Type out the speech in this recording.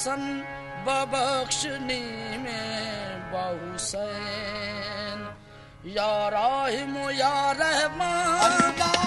सन बबख्शनी में बहुसैन या राहिम या रहमान।